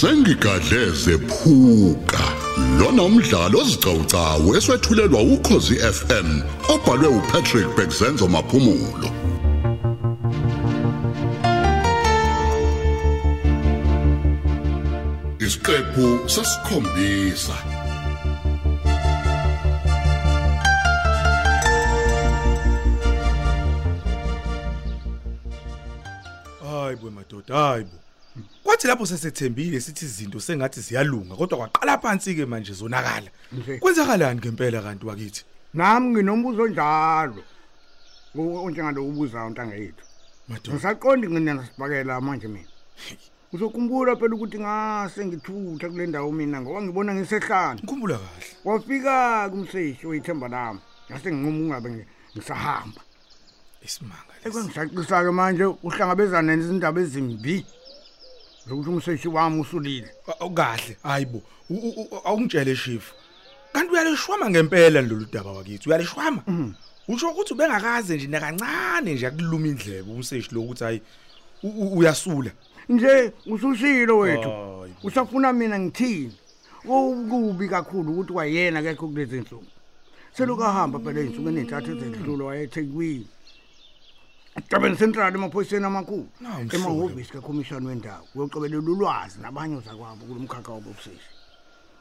sengigadleze phuka lona umdlalo ozicawucawu eswetshulelwa ukhozi FM obhalwe uPatrick Bekzenzo maphumulo. Isiqephu sesikhombisa. Hayi bo madoda hayi bo kwathi lapho sesethembile sithi izinto sengathi ziyalunga kodwa kwaqala phansi ke manje zonakala. Kwenzakalani ngempela kanti wakithi? Nami nginombuzo njalo onjengalo ubuza untanga yethu ngisaqondi nginena sibakela manje mina. Uzokhumbula phela ukuthi ngase ngithutha kule ndawo mina ngoba ngibona ngisehlana ngikhumbula kahle. Wafika kumseshi oyithemba lami. Ngase nginquma ungabe ngi- ngisahamba. Isimanga lesi. Ekwengisacisa-ke manje uhlangabezana nezindaba ezimbi. Zokuthi umseshi wami usulile. Kahle. Hayibo awungitshele shifu kanti uyalishwama ngempela lolu daba wakithi. Uyalishwama? Usho ukuthi ubengakaze nje nakancane nje akuluma indlebe umseshi lo ukuthi hayi uyasula. Nje usushilo wethu. Usafuna mina ngithini? Okubi kakhulu ukuthi wayena kekho kulezi nsuku. Selokhu ahamba phela ey'nsukwini ey'ntathu ezedlule wayethekwini Dabeni Central emaphoyiseni amakhulu Nawu, mhlobo. emahhovisi kakhomishani wendawo uyocobelela ulwazi nabanye ozakwabo kulo mkhakha wabobuseshi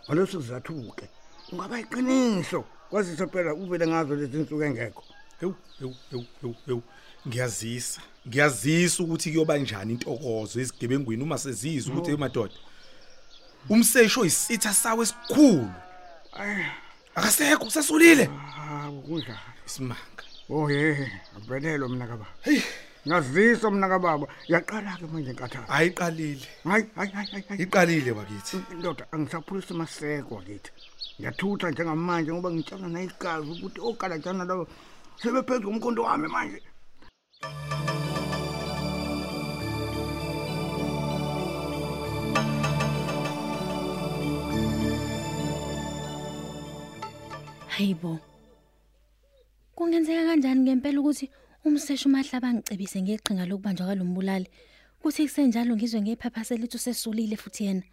ngaleso sizathu-ke ungaba iqiniso kwazise phela uvele ngazo lezi nsuku engekho Ewu, ewu, ewu, ewu, ewu. Ngiyazisa. Ngiyazisa ukuthi kuyoba njani intokozo ezigebengwini uma sezizwa ukuthi emadoda. Umsesho oyisitha sawe esikhulu. Akasekho sesulile. hawu kunjani Isimanga. Oh ye abelelo mna kababa. Hey, ngazisa mna kababa. Yaqala-ke manje enkathalo ayiqalile. hayi hayi hayi hayi, hayi. Iqalile wakithi. ndoda angisaphulisa amaseko akithi ngiyathutha njengamanje ngoba ngitshana nayigazi ukuthi ogalatshana labo sebephezu komkhonto wami manje. Hayibo. Kungenzeka kanjani ngempela ukuthi umseshu mahlaba ngicebise ngeqhinga lokubanjwa kwalombulali kuthi kusenjalo ngizwe ngephapha lithi usesulile futhi yena.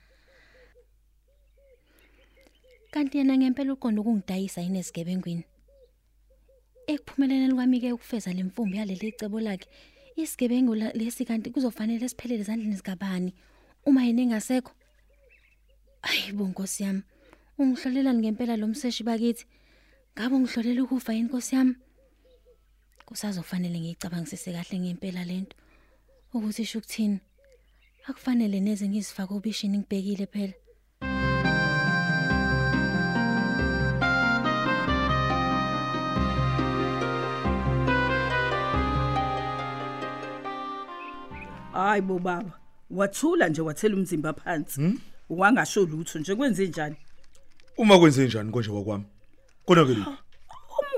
Kanti yena ngempela uqonda ukungidayisa yini esigebengwini. Ekuphumeleleni kwami ke ukufeza lemfumbi yaleli cebo lakhe. Isigebengu lesi kanti kuzofanele siphelele ezandleni zikabani uma yena engasekho. Ayibo Nkosi yami. Ungihlolelani ngempela lo mseshi bakithi? Ngabe ngihlolela ukufa yini Nkosi yami? Kusazofanele ngiyicabangisise kahle ngempela lento. Ukuthi isho ukuthini? Akufanele neze ngizifake ubishini ngibhekile phela. hayi bo baba wathula nje wathela umzimba phansi wangasho lutho nje kwenze njani Uma kwenze njani konje wakwami? Konakele.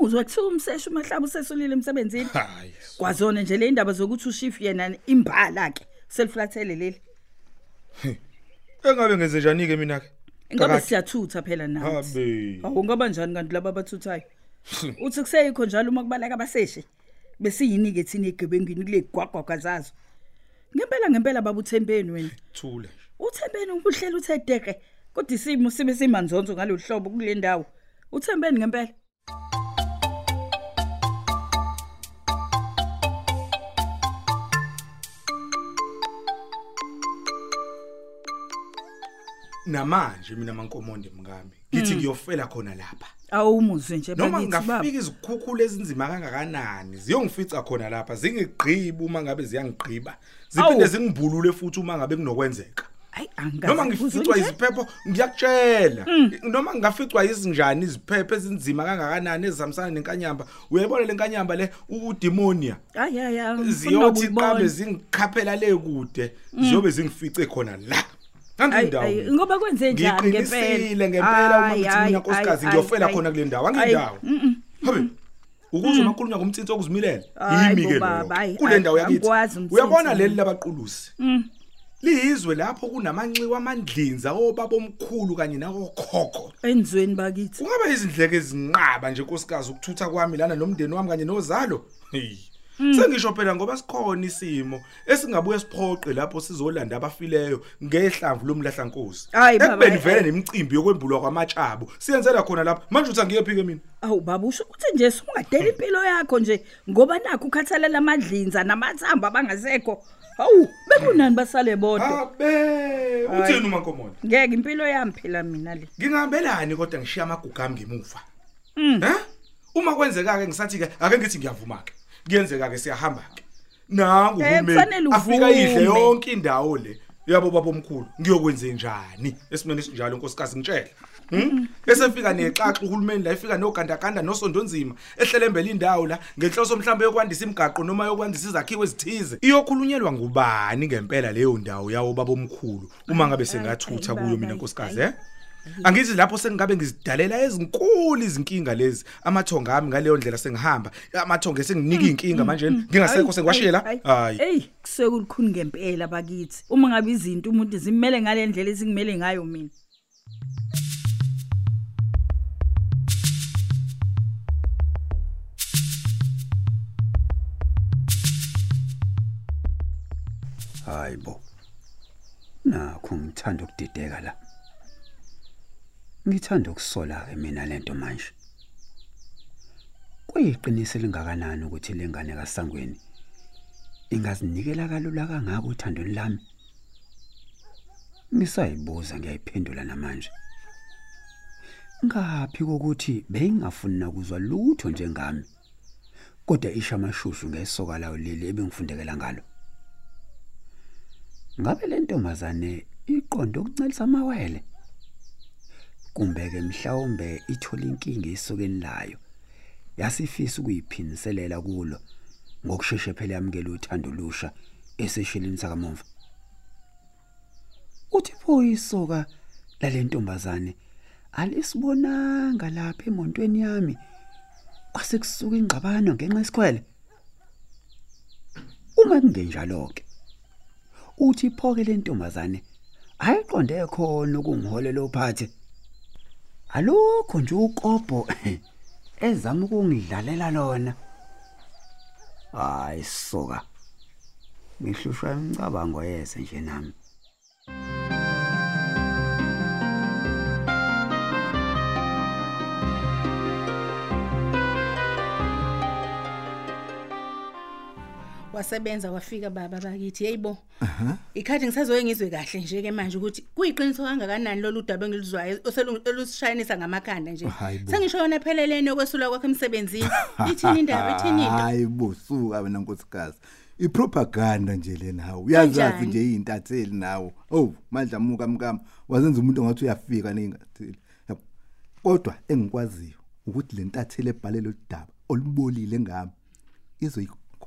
umuzwa kuthiwa umseshu mahlaba usesulile emsebenzini? Hayi. kwazona nje le ndaba zokuthi ushift yena imbala ke seliflathele leli. Engabe ngenze njani ke mina ke? ingabe siyathutha phela nathi awungaba njani kanti laba abathuthayo? Uthi kuseyikho njalo uma kubaleka abaseshe besiyini ke thina egebengini kule gwagwagwa zazo? Ngempela ngempela baba uthembeni wena. Thule. uthembeni ukuhlela uthe deke kodwa isimo sibe simanzonzo ngalolu hlobo kule ndawo. Uthembeni ngempela Namanje mina mankomonde mngami. Ngithi ngiyofela khona lapha. awumuzi nje Noma bakithi baba ngafika izikhukhula ezinzima kangakanani ziyongifica khona lapha zingigqiba uma ngabe ziyangigqiba ziphinde Awu. zingibhulule futhi uma ngabe kunokwenzeka hayi angazi noma kuzo ngificwa nje. iziphepho ngiyakutshela. Noma ngaficwa izinjani iziphepho ezinzima kangakanani ezihambisana nenkanyamba? Uyayibona le nkanyamba le? Udemonia. Hayi hayi hayi, ngifuna ziyothi ukubona. qambe zingikhaphela le kude ziyobe zingifice khona la. Hayi, angindawo hayi, mina. ngoba kwenze njani ngiqinisile ngempela? ngempela uma Hayi, ngithi hayi, mina nkosikazi hayi, ngiyofela hayi, khona kule ndawo. Hayi, angindawo mm, mm. habe ukuzwa amakhulunywa ngomtsinsi okuzimilela Hayi yimi bo ke baba, lokho. hayi, kule hayi, ndawo yakithi. angikwazi umtsinsi uyabona mina. leli labaqulusi Mm. Liyizwe lapho kunamanxiwa amandlinza obaba omkhulu kanye nawokhokho enzweni bakithi. Kungaba izindleke ezinqaba nje nkosikazi ukuthutha kwami lana nomndeni wami kanye nozalo? Hey sengisho phela ngoba sikhona isimo esingabuye siphoqe lapho sizolanda abafileyo ngehlamvu lomlahlankosi. Hayi, baba, ekubeni eh, vele eh. nemicimbi yokwembulwa kwamatshabo siyenzela khona lapha manje uthi angiyephi ke mina? Awu baba usho ukuthi nje sungadela impilo yakho nje ngoba nakho ukhathalela amadlinza namathambo abangasekho. Hawu bekunani basale bodwa. abe uthini umankomola Ngeke impilo yami phela mina le. ngingahambelani kodwa ngishiya amagugu ami ngemuva Mm. Eh? Uma kwenzeka ke ngisathi ke ake ngithi ngiyavuma ke. Kuyenzeka ke siyahamba ke. Nangu Eh, kufanele uhulumeni afika idle uvume. yonke indawo le. Yabo baba omkhulu, ngiyokwenze njani? Esimene sinjalo nkosikazi ngitshela. Hmm? Esefika nexaxa uhulumeni la efika nogandaganda nosondonzima ehlelembela indawo la ngenhloso mhlambe yokwandisa imigaqo noma yokwandisa izakhiwo ezithize. Iyokhulunyelwa ngubani ngempela leyo ndawo yawo baba omkhulu uma ngabe sengathutha kuyo mina nkosikazi eh? Angithi lapho sengabe ngizidalela ezinkulu izinkinga lezi amathonga ami ngaleyo ndlela sengihamba amathonga esenginika inkinga manje ngingasekho sengiwashela hayi Hey, kusekulikhuni ngempela bakithi. Uma ngabe izinto umuntu zimele ngale ndlela ezingimele ngayo mina. Hayibo nakho ngithanda ukudideka la. Ngithanda ukusola ke mina lento manje. Kuyiqiniso lingakanani ukuthi lengane kaSangweni ingazinikela kalula kangaka uthandweni lami? Ngisayibuza ngiyayiphendula namanje. Ngaphi kokuthi bengingafuni ukuzwa lutho njengami? Kodwa isha amashushu ngesoka lawo leli ebengifundekela ngalo. Ngabe le ntombazane iqonde ukuncelisa amawele? Kumbe ke mhlawumbe ithola inkinga esokeni layo? Yasifisa ukuyiphiniselela kulo ngokusheshshe phela yamukela uthando lusha eseshelini sakamomva uthi pho isoka lalentombazane alisibonanga lapha emontweni yami. Kwase kusuka ingxabano ngenxa yesikhwele. Uma kungenjalo ke uthi pho ke lentombazane ayiqonde khona ukungiholela ophathe alokho nje ukopho ezama ukungidlalela lona. Hayi soka ngihlushwa imicabango yese nje nami. Wasebenza wafika baba bakithi heyibo ikhathi ngisazoye ngizwe kahle nje ke manje ukuthi kuyiqiniso kangakanani lolu daba engilizwayo oselusishayanisa ngamakhanda nje? Hayi bo. sengisho yona phelelene okwesula kwakhe emsebenzini. Ithini indaba? Ithini into? Hayi bosuka wena nkosikazi. Ipropaganda nje lena hawo uyazazi Kanjani? nje izintatheli nawo oh manje amuka mkama wazenza umuntu ongathi uyafika nengatheli Yabo. kodwa engikwaziyo ukuthi le ntatheli ebhalele udaba olubolile ngami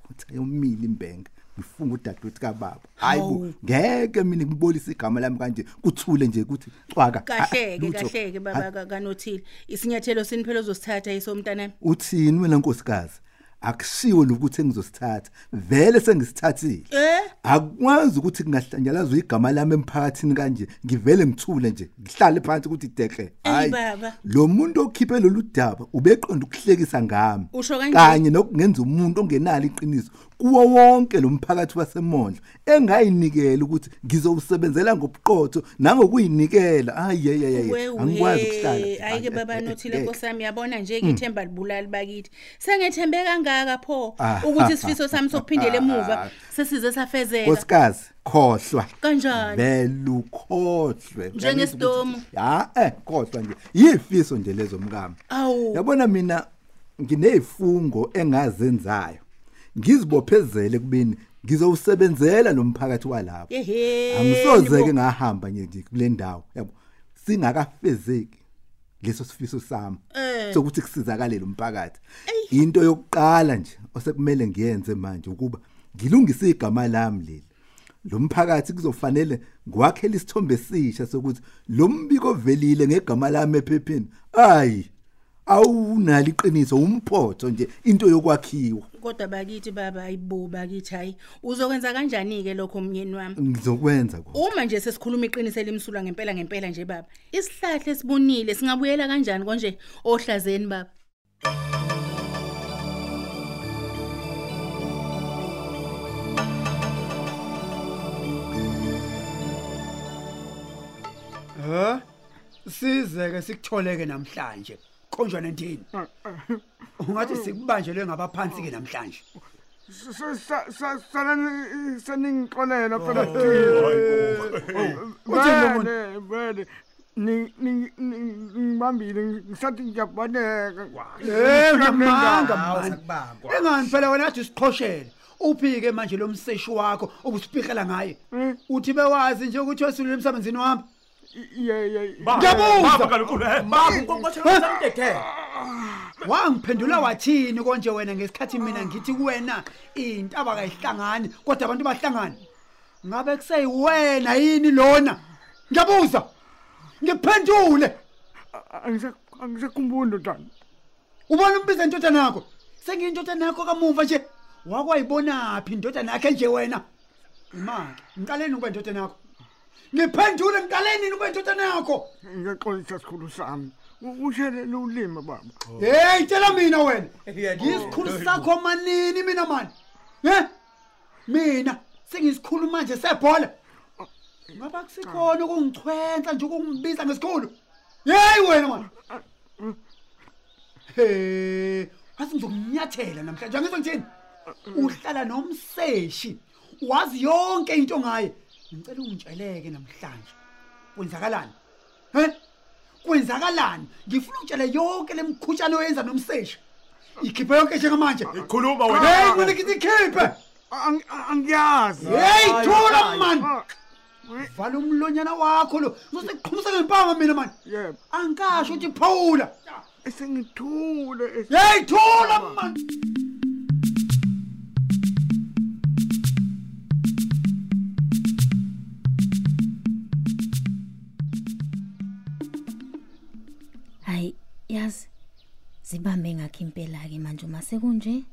izoyikhutha yomile imbenga ngifunga udadewethu kababa. Hayibo ngeke mina ngibolisa igama lami kanje kuthule nje ukuthi cwaka. Kahleke lutho. kahleke baba Ha- ka- kanothile. Isinyathelo sini phela uzosithatha isomntanami uthini wena nkosikazi? Akushiwo lokuthi engizosithatha vele sengisithathile. Eh? Akwazi ukuthi kungahlanyalazwa igama lami emphakathini kanje. Ngivele ngithule nje ngihlale phansi ukuthi deke baba. lo muntu okhiphe lolu daba ubeqonda ukuhlekisa ngami. Kanye nokungenza umuntu ongenalo iqiniso. Kuwo wonke lo mphakathi wasemondlo engayinikela ukuthi ngizowusebenzela ngobuqotho nangokuyinikela. Ayiyeyeye wewe angikwazi ukuhlala. ayike baba Eh, eh, nothile eh, nkosami yabona nje ngithemba libulali bakithi. Sengethembe kangaka pho Ah. ukuthi isifiso sami sokuphindela emuva sesize safezeka. Nkosikazi khohlwa. Kanjani? Vele ukhohlwe. Njengesidomu. ya eh khohlwa nje. Yifiso nje lezo mkami Awu. yabona mina nginezifungo engazenzayo. Ngizibophezele kubini ngizowusebenzela lo mphakathi walapho Ehhe, angisoze ke ngahamba nje kule ndawo yabo. Singakafezeki leso sifiso sami Eh. sokuthi kusizakale lo mphakathi. Into yokuqala nje osekumele ngiyenze manje ukuba ngilungise igama lami leli. Lo mphakathi kuzofanele ngwakhela isithombe esisha sokuthi lo mbiko ovelile ngegama lami ephepheni. Ayi awunali iqiniso umphotho nje into yokwakhiwa kodwa bakithi baba ayibo bakithi hayi uzokwenza kanjani ke lokho umyeni wami ngizokwenza kodwa uma nje sesikhuluma iqiniso elimsulwa ngempela ngempela nje baba isihlahla esibunile singabuyela kanjani konje ohlazeni baba Ha? Sizeke sikutholeke namhlanje. Khonjwa nentini ungathi sikubanjelwe ngabaphansi ke namhlanje saningixolela phela Uthini lo bene bene ni ni ni- ngibambile ngisathi ngiyabaneka Eh uyamanga Hawu, mani. sakubamba. Engani phela wena athi usiqhoshele. Uphike manje lo mseshi wakho obusipikela ngaye. Uthi bewazi nje ukuthi wesulile emsebenzini wami. Ye ye Ngiyabuza. baba unkonkoshela samdedele Wangiphendula wathini konje wena ngesikhathi mina ngithi kuwena intaba kayihlangani kodwa abantu bahlangana. Ngabe kuseyiwena yini lona? Ngiyabuza. Ngiphendule. angisekhumbuli ndodana Ubona umbiza intotana yakho? Sengiyintotana yakho kamuva nje. Wakwayibona phi intotana yakhe nje wena? Imake, ngiqaleni ukuba intotana yakho. Ngiphendule ngiqaleni ukuba intotana yakho. ngiyaxolisa sikhulu sami ushelele ulima baba Hey, tshela mina wena. Ngisikhulu sakho manini mina man. He? Mina sengisikhulu manje sebhola. Ngaba kusikhona ukungichwenza nje ukungibiza ngesikhulu. Hey wena man. Hey, wathi ngizokunyathela namhlanje angizwe ngithini? Uhlala nomseshi. Wazi yonke into ngaye. Ngicela ungitsheleke namhlanje. Kwenzakalani? He? Kwenzakalani? Ngifuna utshele yonke lemkhutshana oyenza nomseshi. Ikhiphe yonke njengamanje. khuluma Hey, mina ngithi ikhiphe. Ang- angiyazi Hey, thula man. Ah, Vala umlonyana wakho lo. Uzosiqhumisa ngempama mina man. yebo Angikasho ukuthi phawula. esengithule es- Hey, thula man. Hayi, zibambe ngakho impela ke manje uma sekunje.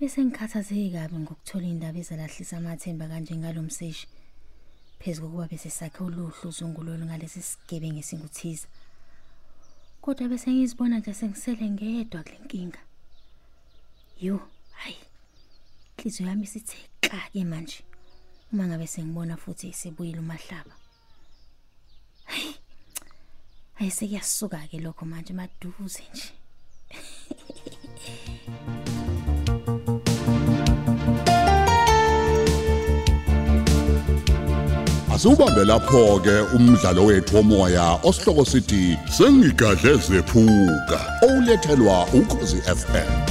Bese ngikhathazeke kabi ngokuthola indaba ezalahlisa amathemba kanje ngalomseshi. Phezulu kokuba bese sakhe uluhlu uzungulolo ngalesi sigebe ngesinguthiza. Kodwa bese ngizibona nje sengisele ngedwa kule nkinga. Yo, hayi. Inhliziyo yami isithe ka ke manje. Uma ngabe sengibona futhi isebuyile umahlaba. Hayi sekuyasuka ke lokho manje maduze nje. Asubambe lapho ke umdlalo wethu womoya osihloko sithi sengigadle zephuka olethelwa ukhozi FM